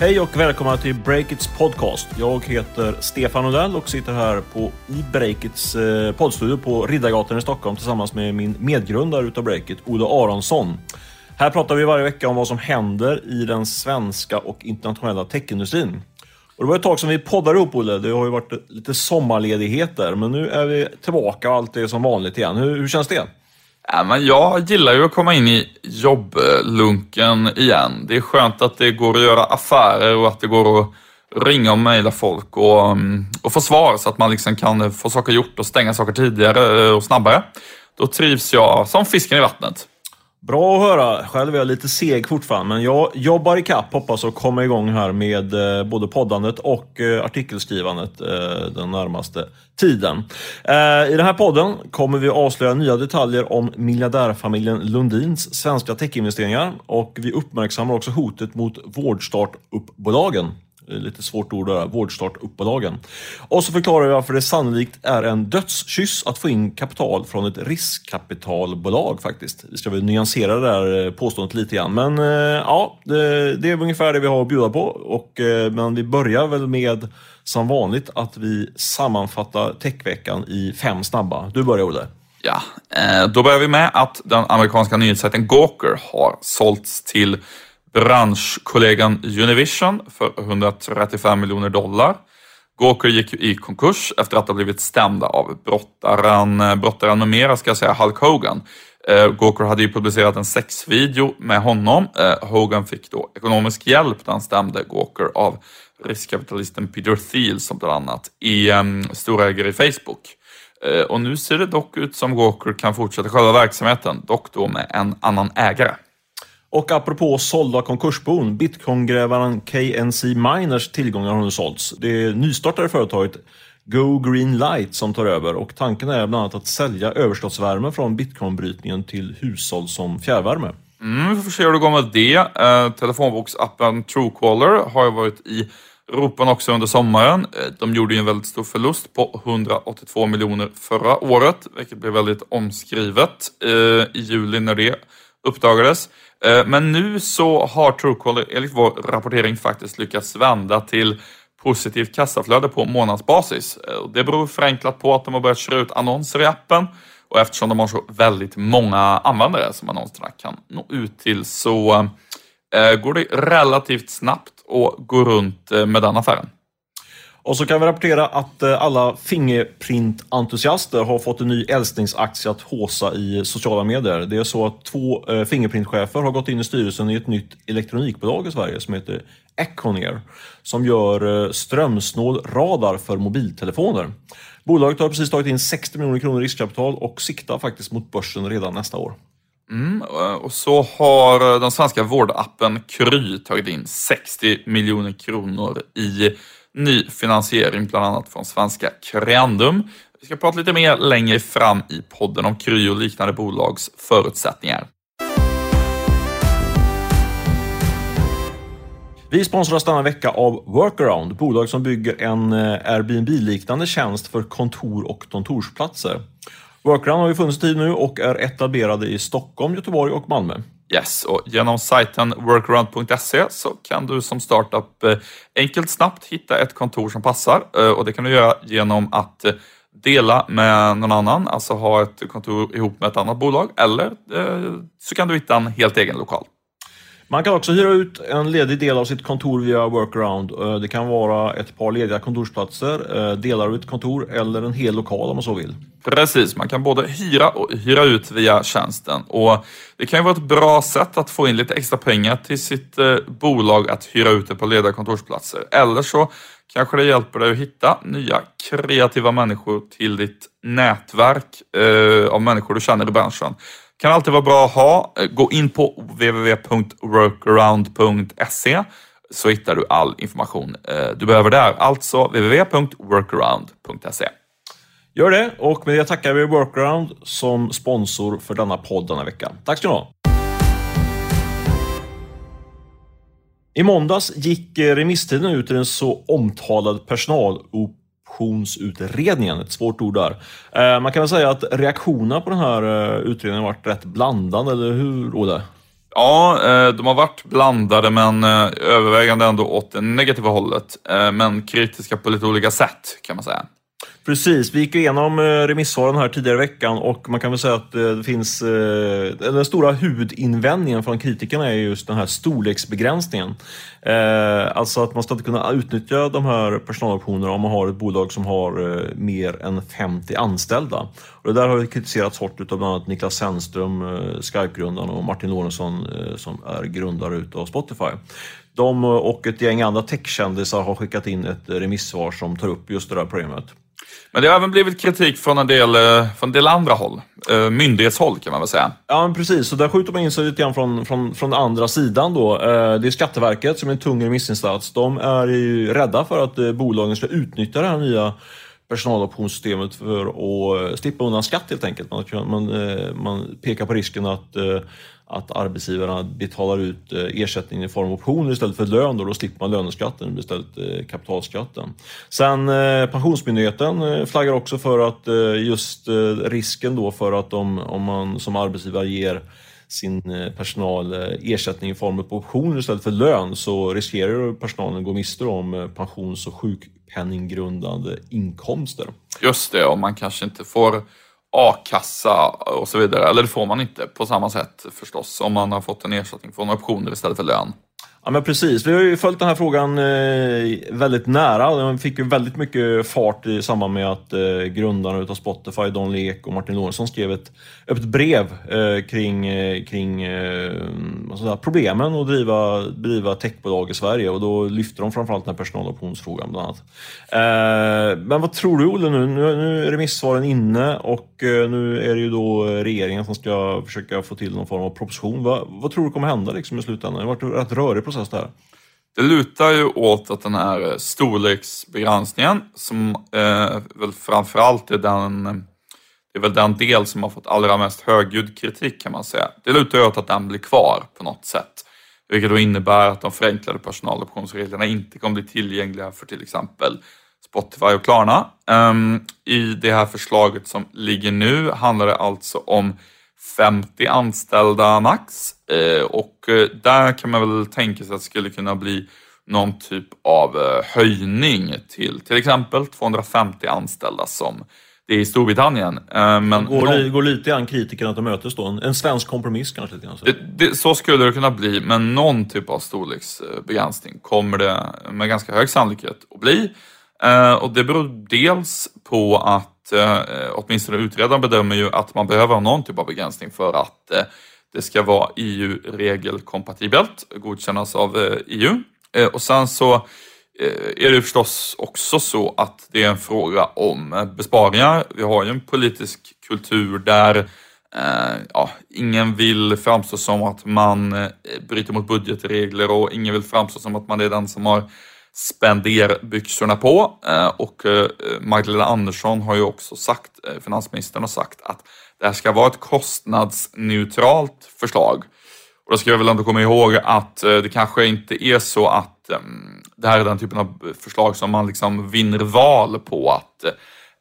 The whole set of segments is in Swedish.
Hej och välkomna till Breakits podcast. Jag heter Stefan Odell och sitter här på, i Breakits eh, poddstudio på Riddargatan i Stockholm tillsammans med min medgrundare utav Breakit, Olle Aronsson. Här pratar vi varje vecka om vad som händer i den svenska och internationella techindustrin. Och det var ett tag som vi poddade ihop Olle. Det har ju varit lite sommarledigheter, men nu är vi tillbaka och allt är som vanligt igen. Hur, hur känns det? Ja, men jag gillar ju att komma in i jobblunken igen. Det är skönt att det går att göra affärer och att det går att ringa och mejla folk och, mm, och få svar så att man liksom kan få saker gjort och stänga saker tidigare och snabbare. Då trivs jag som fisken i vattnet. Bra att höra. Själv är jag lite seg fortfarande, men jag jobbar i kapp. Hoppas att komma igång här med eh, både poddandet och eh, artikelskrivandet eh, den närmaste tiden. I den här podden kommer vi avslöja nya detaljer om miljardärfamiljen Lundins svenska techinvesteringar och vi uppmärksammar också hotet mot vårdstartuppbolagen Eh, lite svårt ord där, vårdstartuppbolagen. Och så förklarar vi varför det sannolikt är en dödskyss att få in kapital från ett riskkapitalbolag faktiskt. Vi ska väl nyansera det där eh, påståendet lite grann. Men eh, ja, det, det är ungefär det vi har att bjuda på. Och, men vi börjar väl med som vanligt att vi sammanfattar techveckan i fem snabba. Du börjar Olle. Ja, då börjar vi med att den amerikanska nyhetssajten Gawker har sålts till branschkollegan Univision för 135 miljoner dollar. Gawker gick i konkurs efter att ha blivit stämda av brottaren, eh, brottaren med mera, ska jag säga, Hulk Hogan. Eh, Gawker hade ju publicerat en sexvideo med honom. Eh, Hogan fick då ekonomisk hjälp när han stämde Gawker av riskkapitalisten Peter Thiel som bland annat är um, ehm, storägare i Facebook. Och nu ser det dock ut som Gawker kan fortsätta själva verksamheten, dock då med en annan ägare. Och apropå sålda konkursbon, bitcoingrävaren KNC Miners tillgångar har nu sålts. Det nystartade företaget Go Green Light som tar över och tanken är bland annat att sälja överskottsvärme från bitcoinbrytningen till hushåll som fjärrvärme. Mm, vi får se hur det går med det. Eh, telefonboksappen Truecaller har ju varit i ropen också under sommaren. Eh, de gjorde ju en väldigt stor förlust på 182 miljoner förra året, vilket blev väldigt omskrivet eh, i juli när det uppdagades. Eh, men nu så har Truecaller enligt vår rapportering faktiskt lyckats vända till positivt kassaflöde på månadsbasis. Eh, det beror förenklat på att de har börjat köra ut annonser i appen och eftersom de har så väldigt många användare som annonserna kan nå ut till så eh, går det relativt snabbt att gå runt med den affären. Och så kan vi rapportera att eh, alla Fingerprint-entusiaster har fått en ny älsklingsaktie att håsa i sociala medier. Det är så att två eh, Fingerprint-chefer har gått in i styrelsen i ett nytt elektronikbolag i Sverige som heter Econier som gör eh, strömsnål radar för mobiltelefoner. Bolaget har precis tagit in 60 miljoner kronor i riskkapital och siktar faktiskt mot börsen redan nästa år. Mm, och så har den svenska vårdappen Kry tagit in 60 miljoner kronor i ny finansiering, bland annat från svenska Creandum. Vi ska prata lite mer längre fram i podden om Kry och liknande bolags förutsättningar. Vi sponsras denna vecka av Workaround, bolag som bygger en eh, Airbnb-liknande tjänst för kontor och kontorsplatser. Workaround har ju funnits tid nu och är etablerade i Stockholm, Göteborg och Malmö. Yes, och genom sajten workaround.se så kan du som startup eh, enkelt snabbt hitta ett kontor som passar eh, och det kan du göra genom att eh, dela med någon annan, alltså ha ett kontor ihop med ett annat bolag eller så kan du hitta en helt egen lokal. Man kan också hyra ut en ledig del av sitt kontor via Workaround. Eh, det kan vara ett par lediga kontorsplatser, eh, delar av ett kontor eller en hel lokal om man så vill. Precis, man kan både hyra och hyra ut via tjänsten. Och Det kan ju vara ett bra sätt att få in lite extra pengar till sitt eh, bolag att hyra ut det på lediga kontorsplatser. Eller så kanske det hjälper dig att hitta nya kreativa människor till ditt nätverk eh, av människor du känner i branschen. Kan alltid vara bra att ha. Gå in på www.workaround.se så hittar du all information eh, du behöver där. Alltså www.workaround.se. Gör det och med det tackar vi Workaround som sponsor för denna podd denna vecka. Tack ska ni ha! I måndags gick remisstiden ut i den så omtalade personaloptionsutredningen. Ett svårt ord där. Eh, man kan väl säga att reaktionerna på den här eh, utredningen har varit rätt blandade, eller hur Olle? Ja, eh, de har varit blandade men eh, övervägande ändå åt det negativa hållet. Men kritiska på lite olika sätt kan man säga. Precis, vi gick igenom eh, remissvaren här tidigare i veckan och man kan väl säga att eh, det finns... Eh, den stora huvudinvändningen från kritikerna är just den här storleksbegränsningen. Alltså att man ska inte kunna utnyttja de här personaloptionerna om man har ett bolag som har mer än 50 anställda. Och det där har kritiserats hårt av bland annat Niklas Sennström, Skype-grundaren och Martin Lorentzon som är grundare utav Spotify. De och ett gäng andra techkändisar har skickat in ett remissvar som tar upp just det där problemet. Men det har även blivit kritik från en del, eh, från en del andra håll. Eh, myndighetshåll kan man väl säga. Ja, men precis. Så där skjuter man in sig lite grann från, från, från andra sidan. Då. Eh, det är Skatteverket som är en tung remissinstans. De är ju rädda för att bolagen ska utnyttja det här nya personaloptionssystemet för att eh, slippa undan skatt helt enkelt. Man, man, eh, man pekar på risken att eh, att arbetsgivarna betalar ut ersättning i form av optioner istället för lön. Då, då slipper man löneskatten istället kapitalskatten. Sen Pensionsmyndigheten flaggar också för att just risken då för att om, om man som arbetsgivare ger sin personal ersättning i form av optioner istället för lön så riskerar personalen att gå miste om pensions och sjuk sjukpenninggrundande inkomster. Just det, och man kanske inte får a-kassa och så vidare. Eller det får man inte på samma sätt förstås om man har fått en ersättning från optioner istället för lön. Ja men precis, vi har ju följt den här frågan eh, väldigt nära. Den fick ju väldigt mycket fart i samband med att eh, grundarna utav Spotify, Don Lek och Martin Lorentzon skrev ett öppet brev eh, kring, eh, kring alltså problemen att driva, driva techbolag i Sverige och då lyfte de framförallt den här personaloptionsfrågan bland annat. Eh, men vad tror du Olle nu? Nu är remissvaren inne och nu är det ju då regeringen som ska försöka få till någon form av proposition. Vad, vad tror du kommer hända liksom i slutändan? Det har varit en rätt rörig process där. Det lutar ju åt att den här storleksbegränsningen, som eh, väl framförallt är den, det är väl den del som har fått allra mest högljudd kritik kan man säga. Det lutar ju åt att den blir kvar på något sätt. Vilket då innebär att de förenklade personaloptionsreglerna inte kommer bli tillgängliga för till exempel Spotify och Klarna. Ehm, I det här förslaget som ligger nu handlar det alltså om 50 anställda max. Ehm, och eh, där kan man väl tänka sig att det skulle kunna bli någon typ av eh, höjning till till exempel 250 anställda som i Storbritannien. Men går, någon... går lite grann kritikerna till mötes då? En, svensk kompromiss kanske? Lite grann, så. Det, det, så skulle det kunna bli, men någon typ av storleksbegränsning kommer det med ganska hög sannolikhet att bli. Och det beror dels på att eh, åtminstone utredaren bedömer ju att man behöver ha någon typ av begränsning för att eh, det ska vara EU-regelkompatibelt, godkännas av eh, EU. Eh, och sen så eh, Eh, är det förstås också så att det är en fråga om eh, besparingar. Vi har ju en politisk kultur där eh, ja, ingen vill framstå som att man bryter mot budgetregler och ingen vill framstå som att man är den som har spenderbyxorna på. Och Magdalena Andersson har ju också sagt, finansministern har sagt att det här ska vara ett kostnadsneutralt förslag. Och då ska jag väl ändå komma ihåg att det kanske inte är så att ehm, det här är den typen av förslag som man liksom vinner val på att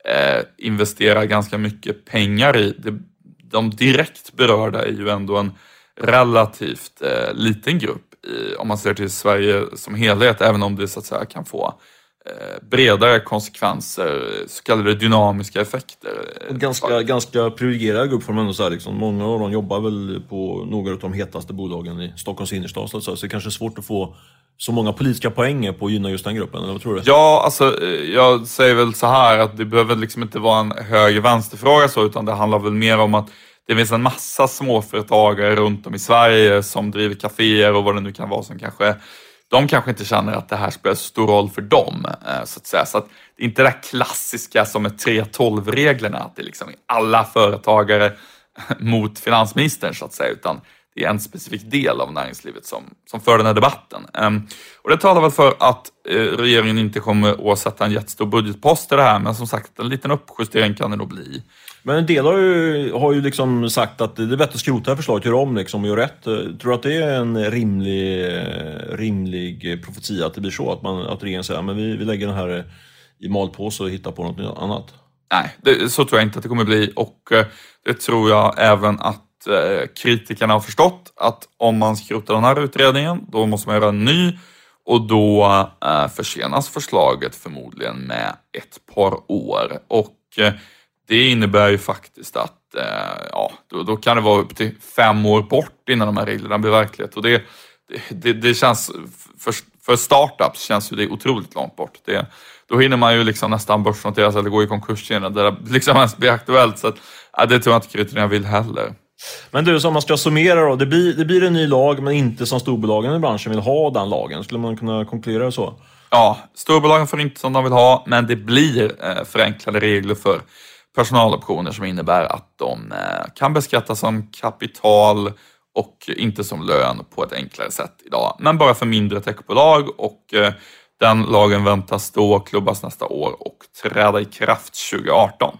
eh, investera ganska mycket pengar i. de direkt berörda är ju ändå en relativt eh, liten grupp i, om man ser till Sverige som helhet, även om det så att säga kan få eh, bredare konsekvenser, så kallade dynamiska effekter. Ganska, ganska privilegierad grupp får man ändå säga. Liksom. Många av dem jobbar väl på några av de hetaste bolagen i Stockholms innerstad, så, så det är kanske är svårt att få så många politiska poänger på att gynna just den gruppen, eller vad tror du? Ja, alltså jag säger väl så här att det behöver liksom inte vara en höger-vänster-fråga så, utan det handlar väl mer om att det finns en massa småföretagare runt om i Sverige som driver kaféer och vad det nu kan vara som kanske de kanske inte känner att det här spelar så stor roll för dem. Eh, så att säga. Så att det är inte det där klassiska som med 3.12-reglerna, att det liksom är liksom alla företagare mot finansministern så att säga, utan det är en specifik del av näringslivet som, som för den här debatten. Ehm, och det talar väl för att eh, regeringen inte kommer att sätta en jättestor budgetpost i det här, men som sagt, en liten uppjustering kan det nog bli. Men en del har ju, har ju liksom sagt att det är bättre att skrota förslaget, göra om liksom och göra rätt. Tror du att det är en rimlig, rimlig profetia att det blir så? Att, man, att regeringen säger att vi, vi lägger den här i malpåse och hittar på något annat? Nej, det, så tror jag inte att det kommer bli och eh, det tror jag även att eh, kritikerna har förstått att om man skrotar den här utredningen, då måste man göra en ny och då eh, försenas förslaget förmodligen med ett par år. Och det innebär ju faktiskt att eh, ja, då, då, kan det vara upp till fem år bort innan de här reglerna blir verklighet. Och det, det, det känns, för, för startups känns ju det otroligt långt bort. Det, då hinner man ju liksom nästan börsnoteras eller gå i konkurs innan det liksom ens blir aktuellt. Så att, ja, det tror jag inte kriterierna vill heller. Men du, om man ska summera då. Det blir, det blir en ny lag, men inte som storbolagen i branschen vill ha den lagen. Skulle man kunna konkludera så? Ja, storbolagen får inte som de vill ha, men det blir eh, förenklade regler för personaloptioner som innebär att de eh, kan beskattas som kapital och inte som lön på ett enklare sätt idag. Men bara för mindre techbolag och eh, den lagen väntas då klubbas nästa år och träda i kraft 2018.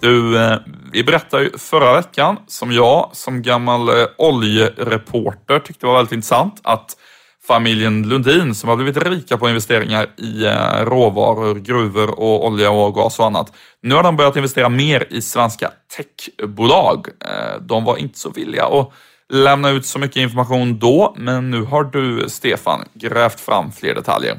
Du, eh, vi berättade ju förra veckan som jag som gammal oljereporter tyckte var väldigt intressant att familjen Lundin som har blivit rika på investeringar i eh, råvaror, gruvor och olja och gas och annat. Nu har de börjat investera mer i svenska techbolag. Eh, de var inte så villiga att lämna ut så mycket information då, men nu har du, Stefan, grävt fram fler detaljer.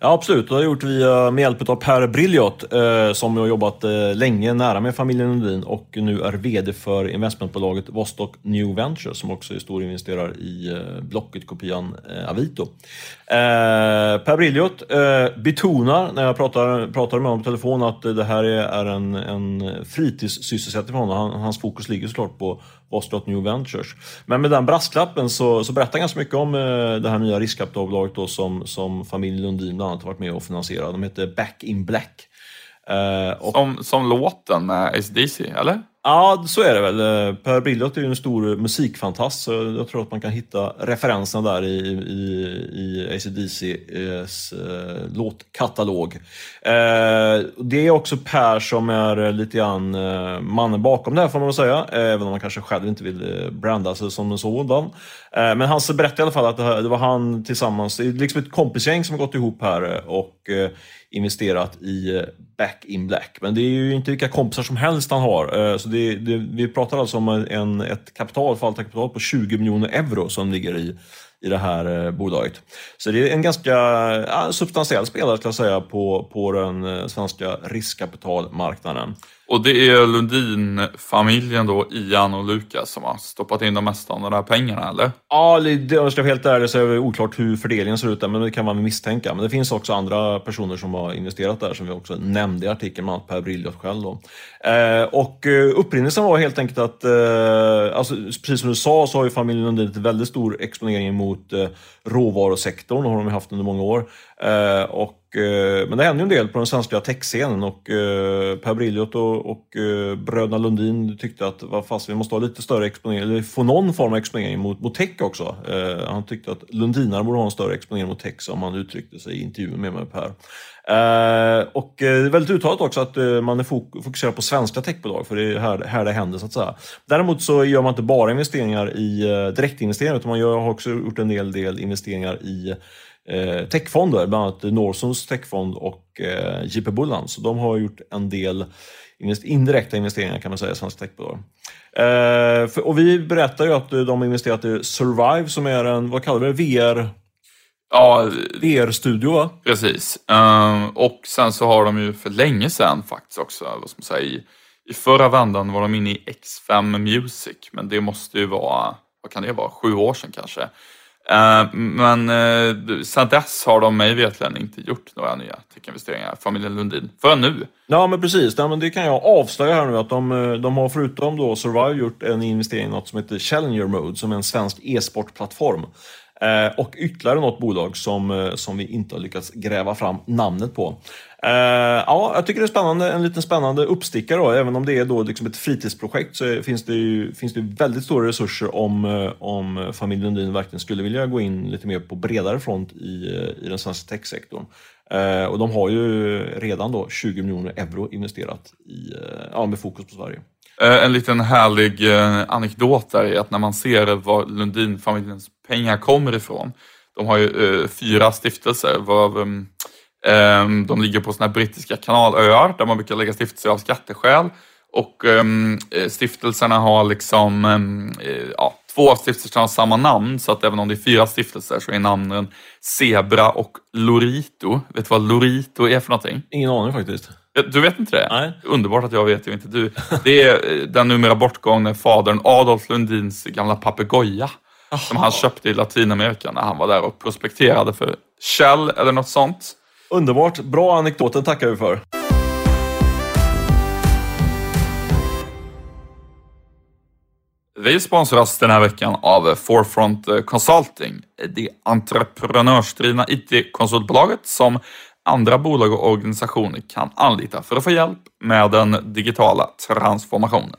Ja, absolut. Det har jag gjort via, med hjälp av Per Brilliot eh, som har jobbat eh, länge nära med familjen Lundin och nu är VD för investmentbolaget Vostok New Venture som också är stor investerare i eh, Blocket-kopian eh, Avito. Eh, per Brilliot eh, betonar när jag pratar, pratar med honom på telefon att det här är en, en fritidssysselsättning för honom. Han, hans fokus ligger såklart på Vostok New Ventures. Men med den brasklappen så, så berättar han ganska mycket om eh, det här nya riskkapitalbolaget då som, som familjen Lundin bland annat varit med och finansierat. De heter Back in Black. Eh, och... som, som låten med ACDC, eller? Ja, så är det väl. Eh, per Brilliot är ju en stor musikfantast, så jag tror att man kan hitta referenserna där i, i, i ACDCs eh, låtkatalog. Eh, det är också Per som är lite grann eh, mannen bakom det här får man väl säga, eh, även om man kanske själv inte vill eh, branda sig som en sådan. Eh, men han berättade i alla fall att det, här, det var han tillsammans, det är liksom ett kompisgäng som har gått ihop här och investerat i eh, Back in Black. Men det är ju inte vilka kompisar som helst han har. Eh, så det, det, vi pratar alltså om en, ett kapital, kapital på 20 miljoner euro som ligger i, i det här eh, bolaget. Så det är en ganska ja, substantiell spelare ska jag säga på, på den svenska riskkapitalmarknaden. Och det är Lundin-familjen då, Ian och Lukas, som har stoppat in de mesta av de där pengarna, eller? Ja, det, om jag ska vara helt ärlig så är det oklart hur fördelningen ser ut där, men det kan man misstänka. Men det finns också andra personer som har investerat där, som vi också nämnde i artikeln, bland annat Per Brilliot själv. Då. Eh, och eh, upprinnelsen var helt enkelt att, eh, alltså, precis som du sa, så har ju familjen Lundin en väldigt stor exponering mot eh, råvarusektorn, och har de haft under många år. Eh, och, Eh, men det händer ju en del på den svenska techscenen och eh, Per Brilliot och, och eh, bröderna Lundin tyckte att vad fast, vi måste ha lite större exponering, eller få någon form av exponering mot, mot tech också. Han tyckte att Lundinare borde ha en större exponering mot tech som han uttryckte sig i intervjun med mig Per. och det är väldigt uttalat också att man är fokuserad på svenska techbolag, för det är här, här det händer så att säga. Däremot så gör man inte bara investeringar i direktinvesteringar, utan man gör, har också gjort en del, del investeringar i eh, techfonder, bland annat Northzones techfond och eh, JP Bullan. Så de har gjort en del invest indirekta investeringar kan man säga i svenska techbolag. Eh, för, och vi berättar ju att de har investerat i Survive som är en, vad kallar vi det, VR? Ja, VR-studio va? Precis. Um, och sen så har de ju för länge sedan faktiskt också, vad ska man säga, i, i förra vändan var de inne i X5 Music, men det måste ju vara, vad kan det vara, sju år sedan kanske. Eh, men eh, uh, sedan dess har de mig vetligen inte gjort några nya techinvesteringar, familjen Lundin, förrän nu. Ja men precis, ja, men det kan jag avslöja här nu att de, eh, de har förutom då Survive gjort en investering i något som heter Challenger Mode som är en svensk e-sportplattform. Eh, och ytterligare något bolag som, som vi inte har lyckats gräva fram namnet på. Uh, ja, jag tycker det är spännande, en liten spännande uppstickare. Då. Även om det är då liksom ett fritidsprojekt så finns det, ju, finns det väldigt stora resurser om, eh, om familjen Lundin verkligen skulle vilja gå in lite mer på bredare front i, eh, i den svenska techsektorn. Uh, och de har ju redan då 20 miljoner euro investerat i, ja, med fokus på Sverige. En liten härlig anekdot där är att när man ser var Lundin-familjens pengar kommer ifrån. De har ju fyra stiftelser varav mm, de ligger på såna brittiska kanalöar där man brukar lägga stiftelser av skatteskäl. Och um, stiftelserna har liksom, um, ja, två av stiftelserna har samma namn, så att även om det är fyra stiftelser så är namnen Zebra och Lorito. Vet du vad Lorito är för någonting? Ingen aning faktiskt. Du vet inte det? Nej. Underbart att jag vet och inte du. Det är den numera bortgångne fadern Adolf Lundins gamla papegoja. Som han köpte i Latinamerika när han var där och prospekterade för Shell eller något sånt. Underbart. Bra anekdoten tackar vi för. Vi sponsras den här veckan av Forefront Consulting, det entreprenörsdrivna IT-konsultbolaget som andra bolag och organisationer kan anlita för att få hjälp med den digitala transformationen.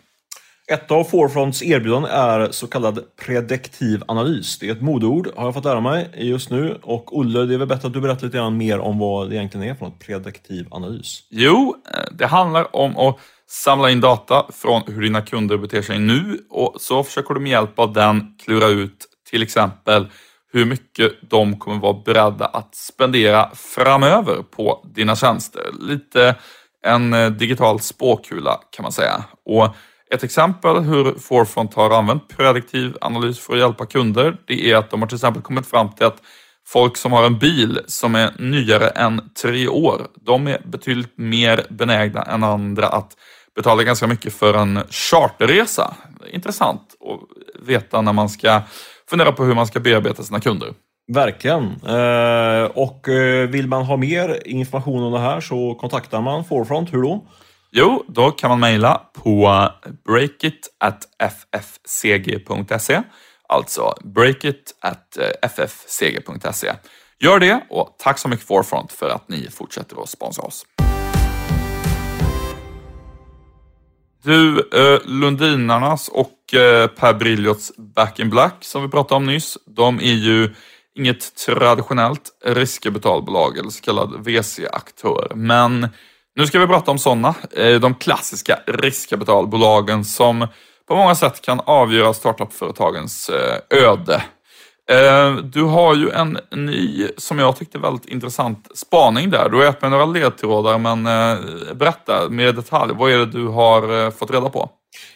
Ett av Forefronts erbjudanden är så kallad prediktiv analys. Det är ett modeord, har jag fått lära mig just nu. Och Olle, det är väl bättre att du berättar lite grann mer om vad det egentligen är för något prediktiv analys? Jo, eh, det handlar om att samla in data från hur dina kunder beter sig nu och så försöker du med hjälp av den klura ut till exempel hur mycket de kommer vara beredda att spendera framöver på dina tjänster. Lite en eh, digital spåkula kan man säga. Och ett exempel hur Forefront har använt prediktiv analys för att hjälpa kunder, det är att de har till exempel kommit fram till att folk som har en bil som är nyare än tre år, de är betydligt mer benägna än andra att betala ganska mycket för en charterresa. Intressant att veta när man ska fundera på hur man ska bearbeta sina kunder. Verkligen. Eh, och eh, vill man ha mer information om det här så kontaktar man Forefront. Hur då? Jo, då kan man mejla på breakit.ffcg.se. Alltså breakit.ffcg.se. Eh, Gör det och tack så mycket Forefront för att ni fortsätter att sponsra oss. Du, eh, Lundinarnas och eh, Per Briljots Back in Black som vi pratade om nyss, de är ju inget traditionellt riskkapitalbolag eller så kallad VC-aktör. Men nu ska vi prata om sådana, eh, de klassiska riskkapitalbolagen som på många sätt kan avgöra startupföretagens eh, öde. Eh, du har ju en ny, som jag tyckte väldigt intressant spaning där. Du har gett mig några ledtrådar, men eh, berätta mer i detalj. Vad är det du har fått reda på?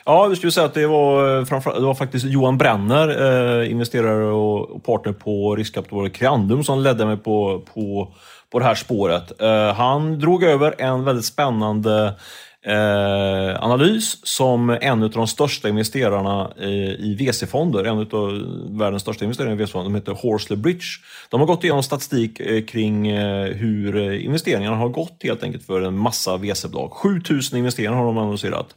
Ja, vi skulle säga att det var, det var faktiskt Johan Brenner, investerare och partner på riskkapitalbolaget Creandum, som ledde mig på, på på det här spåret. Eh, han drog över en väldigt spännande eh, analys som en av de största investerarna eh, i VC-fonder, en av världens största investerare i VC-fonder, de heter Horsley Bridge. De har gått igenom statistik eh, kring eh, hur eh, investeringarna har gått helt enkelt för en massa VC-bolag. 7000 investeringar har de analyserat.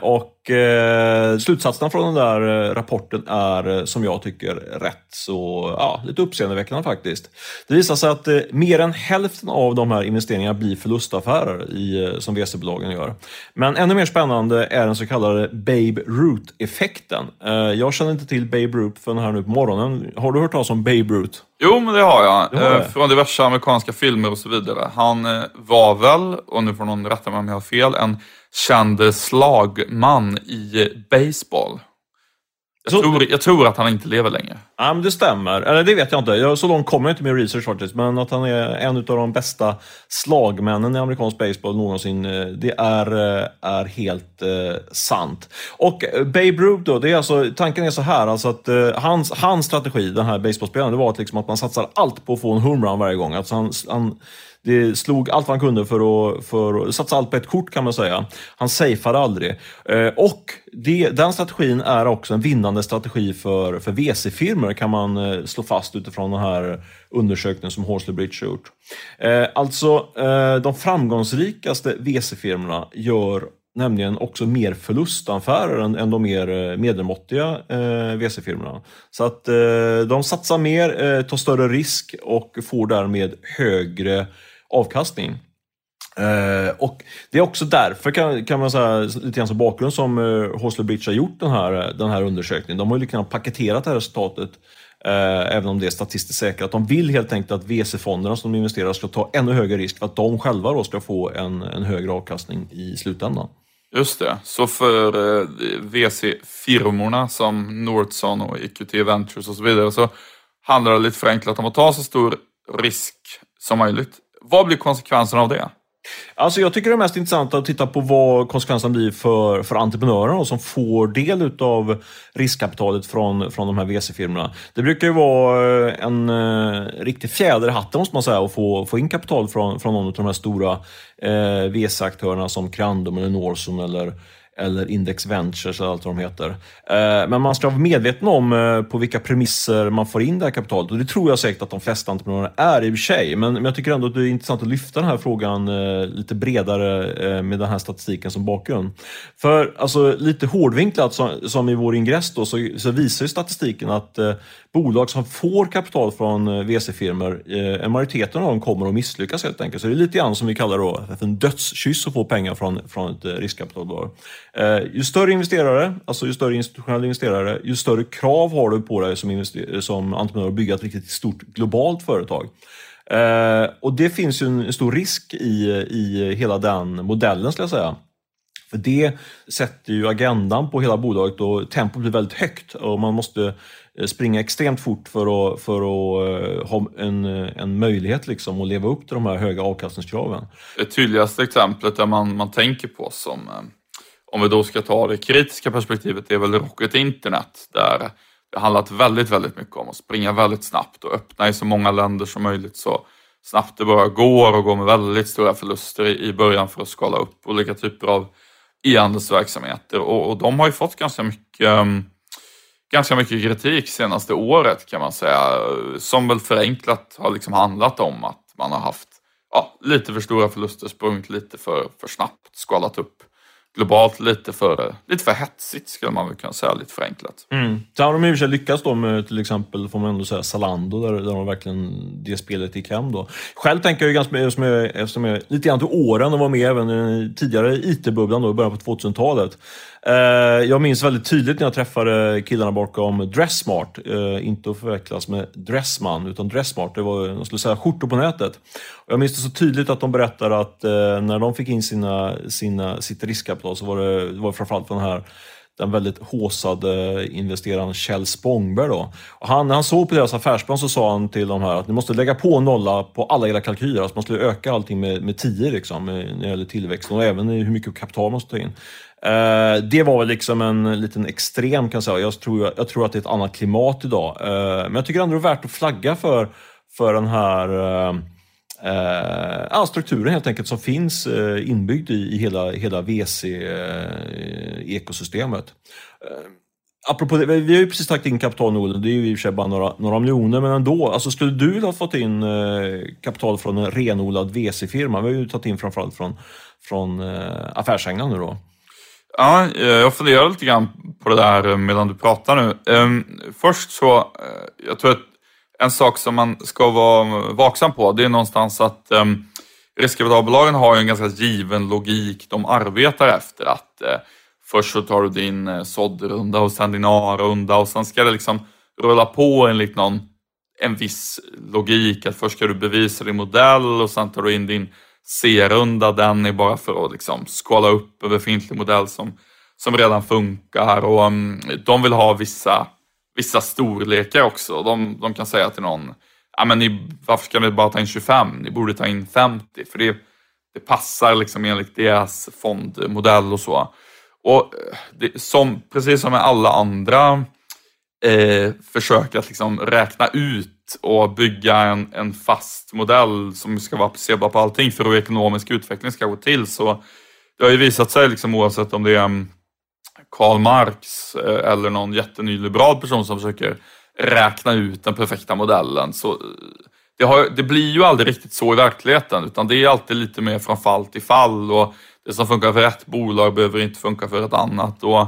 Och eh, slutsatserna från den där eh, rapporten är, eh, som jag tycker, rätt så, ja, lite uppseendeväckande faktiskt. Det visar sig att eh, mer än hälften av de här investeringarna blir förlustaffärer i, som VC-bolagen gör. Men ännu mer spännande är den så kallade Babe Ruth-effekten. Eh, jag känner inte till Babe Ruth förrän här nu på morgonen. Har du hört talas om Babe Ruth? Jo, men det har jag. Det har Från diverse amerikanska filmer och så vidare. Han var väl, och nu får någon rätta mig om jag har fel, en känd slagman i baseball. Jag, så, tror, jag tror att han inte lever längre. Ja, men det stämmer. Eller det vet jag inte. Jag, så långt kommer jag inte med research faktiskt. Men att han är en av de bästa slagmännen i amerikansk baseball någonsin, eh, det är, eh, är helt eh, sant. Och eh, Babe Ruth då, det är alltså, tanken är så här, alltså att eh, hans, hans strategi, den här baseballspelaren, det var att, liksom att man satsar allt på att få en homerun varje gång. Alltså han, han det slog allt vad han kunde för att, för att satsa allt på ett kort kan man säga. Han safeade aldrig. Eh, och det, den strategin är också en vinnande strategi för, för VC-firmor kan man eh, slå fast utifrån den här undersökningen som Horsley Bridge har gjort. Eh, alltså, de framgångsrikaste VC-firmorna gör nämligen också mer förlustaffärer än, än de mer medelmåttiga eh, VC-firmorna. Så att eh, de satsar mer, eh, tar större risk och får därmed högre avkastning. Uh, och Det är också därför, kan, kan man säga, lite grann som bakgrund, som eh, Hosler Bridge har gjort den här, eh, den här undersökningen. De har ju liksom paketerat det här resultatet, uh, även om det är statistiskt säkert. De vill helt enkelt att VC-fonderna som de investerar ska ta ännu högre risk för att de själva då ska få en, en högre avkastning i slutändan. Just det, så för uh, VC-firmorna som Nordson och EQT Ventures och så vidare så handlar det lite förenklat om att ta så stor risk som möjligt vad blir konsekvenserna av det? Alltså jag tycker det är mest intressant att titta på vad konsekvensen blir för, för entreprenörerna som får del av riskkapitalet från, från de här VC-firmorna. Det brukar ju vara eh, en eh, riktig fjäder i hatten måste man säga att få, få in kapital från, från någon av de här stora eh, VC-aktörerna som Crandom eller Norson eller eller Index Ventures eller allt vad de heter. Eh, men man ska vara medveten om eh, på vilka premisser man får in det här kapitalet och det tror jag säkert att de flesta entreprenörer är i och för sig. Men jag tycker ändå att det är intressant att lyfta den här frågan eh, lite bredare med den här statistiken som bakgrund. För alltså, lite hårdvinklat som i vår ingress då, så, så visar ju statistiken att bolag som får kapital från VC-firmor, en majoriteten av dem kommer att misslyckas helt enkelt. Så det är lite grann som vi kallar då för en dödskyss att få pengar från, från ett riskkapitalbolag. Eh, ju större investerare, alltså ju större institutionella investerare, ju större krav har du på dig som, som entreprenör att bygga ett riktigt stort globalt företag. Eh, och det finns ju en stor risk i, i hela den modellen, skulle jag säga. För det sätter ju agendan på hela bolaget och tempot blir väldigt högt och man måste eh, springa extremt fort för att, för att eh, ha en, en möjlighet liksom att leva upp till de här höga avkastningskraven. Det tydligaste exemplet där man, man tänker på som om vi då ska ta det kritiska perspektivet, det är väl Rocket Internet där det handlat väldigt, väldigt mycket om att springa väldigt snabbt och öppna i så många länder som möjligt så snabbt det bara går och gå med väldigt stora förluster i början för att skala upp olika typer av e-handelsverksamheter. Och, och de har ju fått ganska mycket mm, ganska mycket kritik senaste året kan man säga, som väl förenklat har liksom handlat om att man har haft ja, lite för stora förluster, sprungit lite för, för snabbt, skalat upp globalt lite för, lite för hetsigt skulle man väl kunna säga, lite förenklat. Mm. Sen har de i och för sig lyckats då med till exempel, får man ändå säga, Zalando där, där de verkligen det spelet gick hem då. Själv tänker jag ju ganska mycket, eftersom jag, eftersom lite grann till åren och var med även tidigare IT-bubblan då i början på 2000-talet. Eh, jag minns väldigt tydligt när jag träffade killarna bakom Dressmart, eh, inte att förväxlas med Dressman, utan Dressmart, det var, de skulle säga skjortor på nätet. Jag minns det så tydligt att de berättade att eh, när de fick in sina, sina, sitt riskkapital så var det, det var framförallt från den här den väldigt håsade eh, investeraren Kjell Spångberg. Då. Och han, när han såg på deras affärsplan så sa han till de här att ni måste lägga på nolla på alla era kalkyler. Alltså man skulle öka allting med, med tio liksom, eh, när det gäller tillväxten och även hur mycket kapital man måste ta in. Eh, det var väl liksom en liten extrem kan jag säga. Jag tror, jag tror att det är ett annat klimat idag. Eh, men jag tycker ändå det är värt att flagga för, för den här eh, Eh, strukturen helt enkelt som finns eh, inbyggd i, i hela, hela VC-ekosystemet. Eh, eh, apropå det, vi har ju precis tagit in kapital nu, det är ju i och för sig bara några, några miljoner, men ändå. Alltså, skulle du ha fått in eh, kapital från en renodlad VC-firma? Vi har ju tagit in framförallt från, från eh, affärsänglarna nu då. Ja, eh, jag funderar lite grann på det där medan du pratar nu. Ehm, först så, jag tror att en sak som man ska vara vaksam på, det är någonstans att um, riskkapitalbolagen har en ganska given logik de arbetar efter. Att uh, först så tar du din uh, såddrunda och sen din A-runda och sen ska det liksom rulla på enligt någon en viss logik. Att först ska du bevisa din modell och sen tar du in din C-runda. Den är bara för att liksom skala upp en befintlig modell som, som redan funkar och um, de vill ha vissa vissa storlekar också. De, de kan säga till någon, ja men ni, varför ska ni bara ta in 25? Ni borde ta in 50 för det, det passar liksom enligt deras fondmodell och så. Och det, som, precis som med alla andra eh, försök att liksom räkna ut och bygga en, en fast modell som ska vara applicerbar på allting för hur ekonomisk utveckling ska gå till. Så det har ju visat sig, liksom, oavsett om det är mm, Karl Marx eh, eller någon jättenyliberal person som försöker räkna ut den perfekta modellen. Så eh, det, har, det, blir ju aldrig riktigt så i verkligheten utan det är alltid lite mer från fall till fall och det som funkar för ett bolag behöver inte funka för ett annat. Och eh,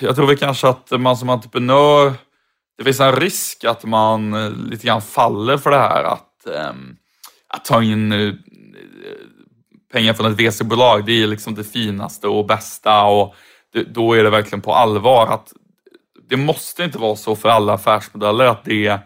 jag tror väl kanske att man som entreprenör, det finns en risk att man lite grann faller för det här att, ehm, att ta in pengar från ett VC-bolag. Det är liksom det finaste och bästa och då är det verkligen på allvar att det måste inte vara så för alla affärsmodeller att det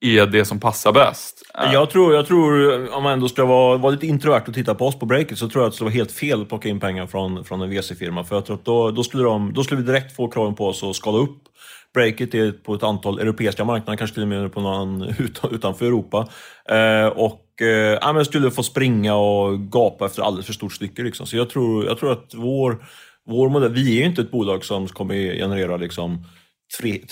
är det som passar bäst. Jag tror, jag tror om man ändå ska vara, vara lite introvert och titta på oss på breaket så tror jag att det skulle vara helt fel att plocka in pengar från, från en VC-firma. För jag tror att då, då, skulle de, då skulle vi direkt få kraven på oss att skala upp breaket är på ett antal europeiska marknader, kanske till och med på någon utanför Europa. Eh, och eh, ja, men skulle få springa och gapa efter alldeles för stort stycke. Liksom. Så jag tror, jag tror att vår, vår modell, vi är ju inte ett bolag som kommer generera liksom,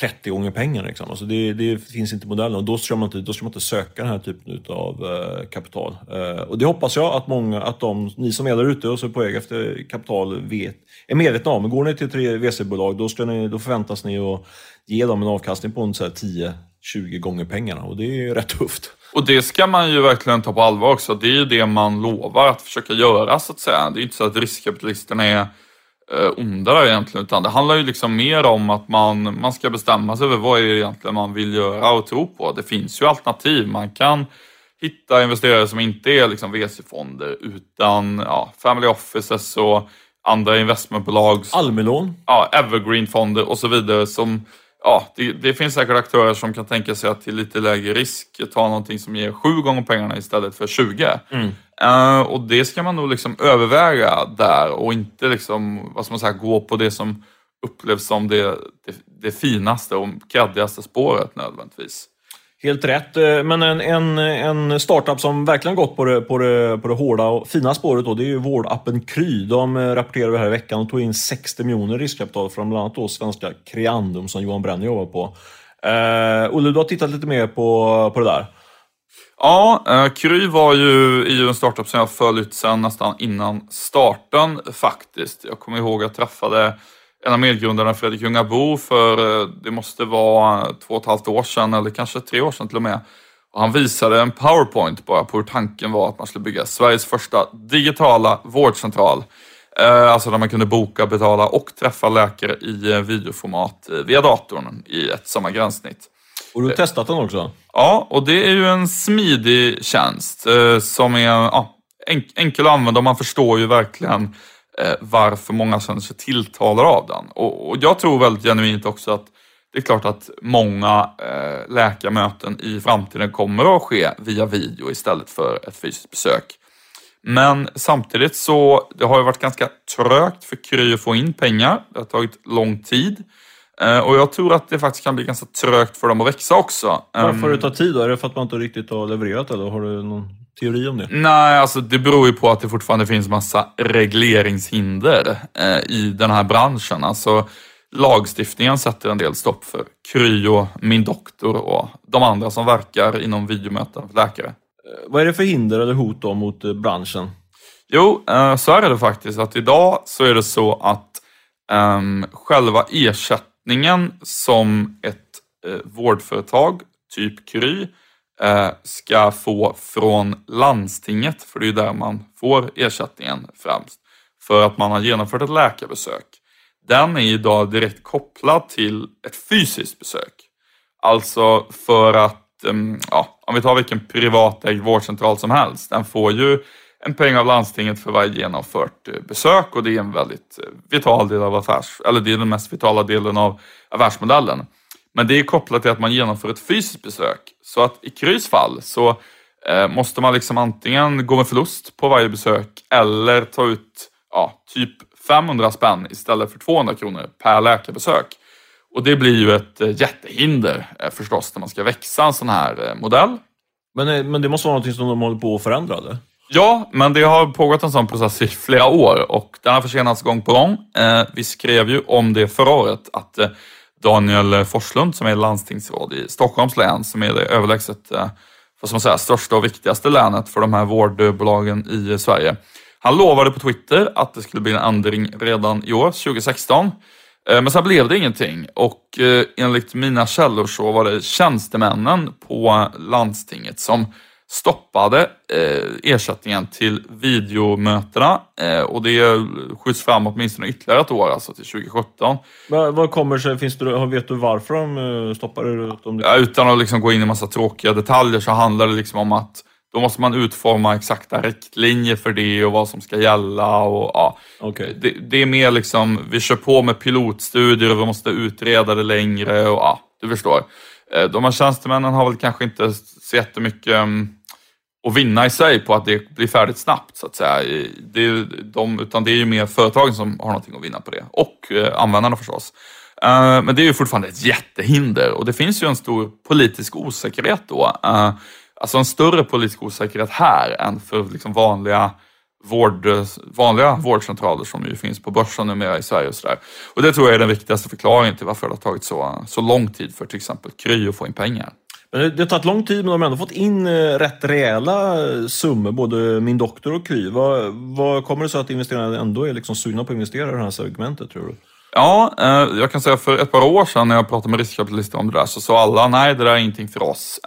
30 gånger pengar. Liksom. Alltså det, det, finns inte i modellen och då ska, man inte, då ska man inte söka den här typen av eh, kapital. Eh, och det hoppas jag att många, att de, ni som är där ute och så är på väg efter kapital vet, är medvetna om. Går ni till tre VC-bolag då, ska ni, då förväntas ni att ge dem en avkastning på 10-20 gånger pengarna och det är rätt tufft. Och det ska man ju verkligen ta på allvar också. Det är ju det man lovar att försöka göra så att säga. Det är inte så att riskkapitalisterna är eh, onda där egentligen, utan det handlar ju liksom mer om att man, man ska bestämma sig över vad är det egentligen man vill göra och tro på. Det finns ju alternativ. Man kan hitta investerare som inte är liksom VC-fonder utan ja, family offices och andra investmentbolag. Almelån? Ja, evergreen-fonder och så vidare som ja, det, det, finns säkert aktörer som kan tänka sig att till lite lägre risk ta någonting som ger sju gånger pengarna istället för 20. Mm. Uh, och det ska man nog liksom överväga där och inte liksom, vad ska man säga, gå på det som upplevs som det, det, det finaste och kreddigaste spåret nödvändigtvis. Helt rätt. Eh, men en, en, en startup som verkligen gått på det, på, det, på det hårda och fina spåret då, det är ju vårdappen Kry. De eh, rapporterade här i veckan och tog in 60 miljoner riskkapital från bland annat då svenska Creandum som Johan Brenner jobbar på. Uh, Olle, du har tittat lite mer på, på det där. Ja, eh, Kry var ju, är ju en startup som jag följt sedan nästan innan starten faktiskt. Jag kommer ihåg att jag träffade en av medgrundarna, Fredrik Ljungabo, för eh, det måste vara två och ett halvt år sedan, eller kanske tre år sedan till och med. Och han visade en powerpoint bara på hur tanken var att man skulle bygga Sveriges första digitala vårdcentral. Eh, alltså där man kunde boka, betala och träffa läkare i eh, videoformat via datorn i ett samma gränssnitt. Och du har testat den också? Ja, och det är ju en smidig tjänst som är ja, enkel att använda och man förstår ju verkligen varför många känner sig tilltalade av den. Och, jag tror väldigt genuint också att det är klart att många eh, läkarmöten i framtiden kommer att ske via video istället för ett fysiskt besök. Men samtidigt så, det har ju varit ganska trögt för Kry att få in pengar. Det har tagit lång tid. Eh, och jag tror att det faktiskt kan bli ganska trögt för dem att växa också. Varför har det tagit tid då? Är det för att man inte riktigt har levererat eller har du någon teori om det? Nej, alltså det beror ju på att det fortfarande finns massa regleringshinder eh, i den här branschen. Alltså lagstiftningen sätter en del stopp för Kry och Min Doktor och de andra som verkar inom videomöten för läkare. Eh, vad är det för hinder eller hot då mot eh, branschen? Jo, eh, så är det faktiskt att idag så är det så att um, själva ersättningen som ett vårdföretag, typ Kry, Eh, ska få från landstinget, för det är där man får ersättningen främst, för att man har genomfört ett läkarbesök. Den är idag direkt kopplad till ett fysiskt besök. Alltså för att, ehm, ja, om vi tar vilken privatägd vårdcentral som helst, den får ju en peng av landstinget för varje genomfört eh, besök och det är en väldigt eh, vital del av affärs, eller det är den mest vitala delen av affärsmodellen. Men det är kopplat till att man genomför ett fysiskt besök. Så att i Krys fall så eh, måste man liksom antingen gå med förlust på varje besök eller ta ut ja, typ 500 spänn istället för 200 kronor per läkarbesök. Och det blir ju ett eh, jättehinder eh, förstås när man ska växa en sån här eh, modell. Men, men det måste vara något som de håller på att förändra eller? Ja, men det har pågått en sån process i flera år och den har försenats gång på gång. Vi skrev ju om det förra året att Daniel Forslund som är landstingsråd i Stockholms län som är det överlägset eh, vad ska man säga, största och viktigaste länet för de här vårdbolagen i Sverige. Han lovade på Twitter att det skulle bli en ändring redan i år, 2016. Eh, men sen blev det ingenting och eh, enligt mina källor så var det tjänstemännen på landstinget som stoppade eh, ersättningen till videomötena eh, och det skjuts fram åtminstone ytterligare ett år, alltså till 2017. Men vad kommer sig, finns det, vet du varför de eh, stoppade det? Ja, utan att liksom gå in i massa tråkiga detaljer så handlar det liksom om att då måste man utforma exakta riktlinjer för det och vad som ska gälla. Och, ja. Okay. Det, det, är mer liksom, vi kör på med pilotstudier och vi måste utreda det längre och ja, du förstår. Eh, de här tjänstemännen har väl kanske inte så jättemycket um, och vinna i sig på att det blir färdigt snabbt så att säga. Det är, de, utan det är ju mer företagen som har någonting att vinna på det och eh, användarna förstås. Eh, men det är ju fortfarande ett jättehinder och det finns ju en stor politisk osäkerhet då. Eh, alltså en större politisk osäkerhet här än för liksom vanliga vård, vanliga vårdcentraler som ju finns på börsen numera i Sverige och sådär. Och det tror jag är den viktigaste förklaringen till varför det har tagit så, så lång tid för till exempel Kry att få in pengar. Men det, har tagit lång tid, men de har ändå fått in eh, rätt rejäla eh, summor, både Min Doktor och Kry. Vad, vad kommer det sig att investerarna ändå är liksom sugna på att investera i det här segmentet, tror du? Ja, jag kan säga för ett par år sedan när jag pratade med riskkapitalister om det där så sa alla nej, det där är ingenting för oss.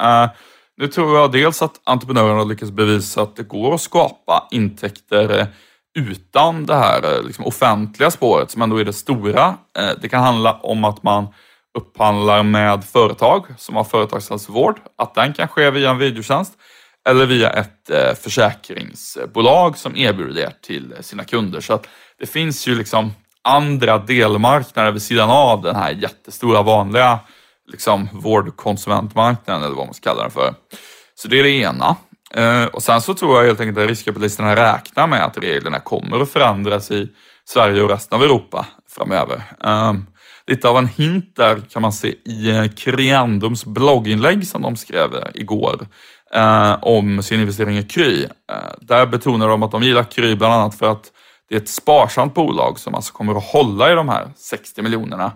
Nu tror jag dels att entreprenörerna har lyckats bevisa att det går att skapa intäkter utan det här liksom, offentliga spåret som ändå är det stora. Det kan handla om att man upphandlar med företag som har företagshälsovård, att den kan ske via en videotjänst eller via ett eh, försäkringsbolag som erbjuder det till sina kunder. Så att det finns ju liksom andra delmarknader vid sidan av den här jättestora vanliga liksom, vårdkonsumentmarknaden eller vad man ska kalla den för. Så det är det ena. Eh, och sen så tror jag helt enkelt att riskkapitalisterna räknar med att reglerna kommer att förändras i Sverige och resten av Europa framöver. Ehm, lite av en hint där kan man se i eh, Creandums blogginlägg som de skrev eh, igår eh, om sin investering i Kry. Eh, där betonar de att de gillar Kry bland annat för att det är ett sparsamt bolag som alltså kommer att hålla i de här 60 miljonerna.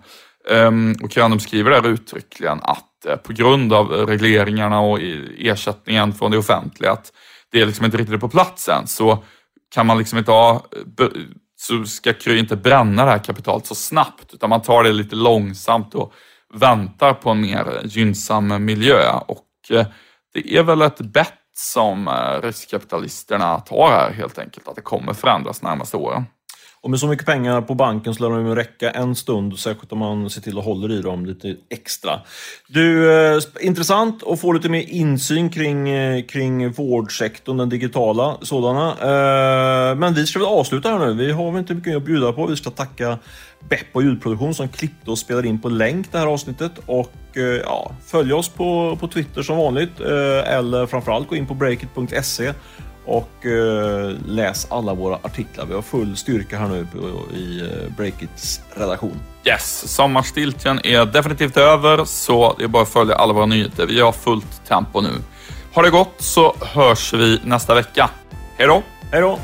Um, och Kranum skriver där uttryckligen att eh, på grund av regleringarna och ersättningen från det offentliga, att det är liksom inte riktigt på plats än, så kan man liksom inte ha, så ska Kry inte bränna det här kapitalet så snabbt, utan man tar det lite långsamt och väntar på en mer gynnsam miljö. Och eh, det är väl ett bett som eh, riskkapitalisterna tar här helt enkelt, att det kommer förändras närmaste åren. Och med så mycket pengar på banken så lär de räcka en stund, särskilt om man ser till att hålla i dem lite extra. Du, eh, intressant att få lite mer insyn kring, eh, kring vårdsektorn, den digitala sådana. Eh, men vi ska väl avsluta här nu. Vi har väl inte mycket att bjuda på. Vi ska tacka Beppo ljudproduktion som klippte och spelade in på länk det här avsnittet. Och eh, ja, följ oss på, på Twitter som vanligt. Eh, eller framförallt gå in på breakit.se och eh, läs alla våra artiklar. Vi har full styrka här nu i eh, Breakits redaktion. Yes, sommarstiltjen är definitivt över så det är bara att följa alla våra nyheter. Vi har fullt tempo nu. Ha det gott så hörs vi nästa vecka. Hej då! Hej då!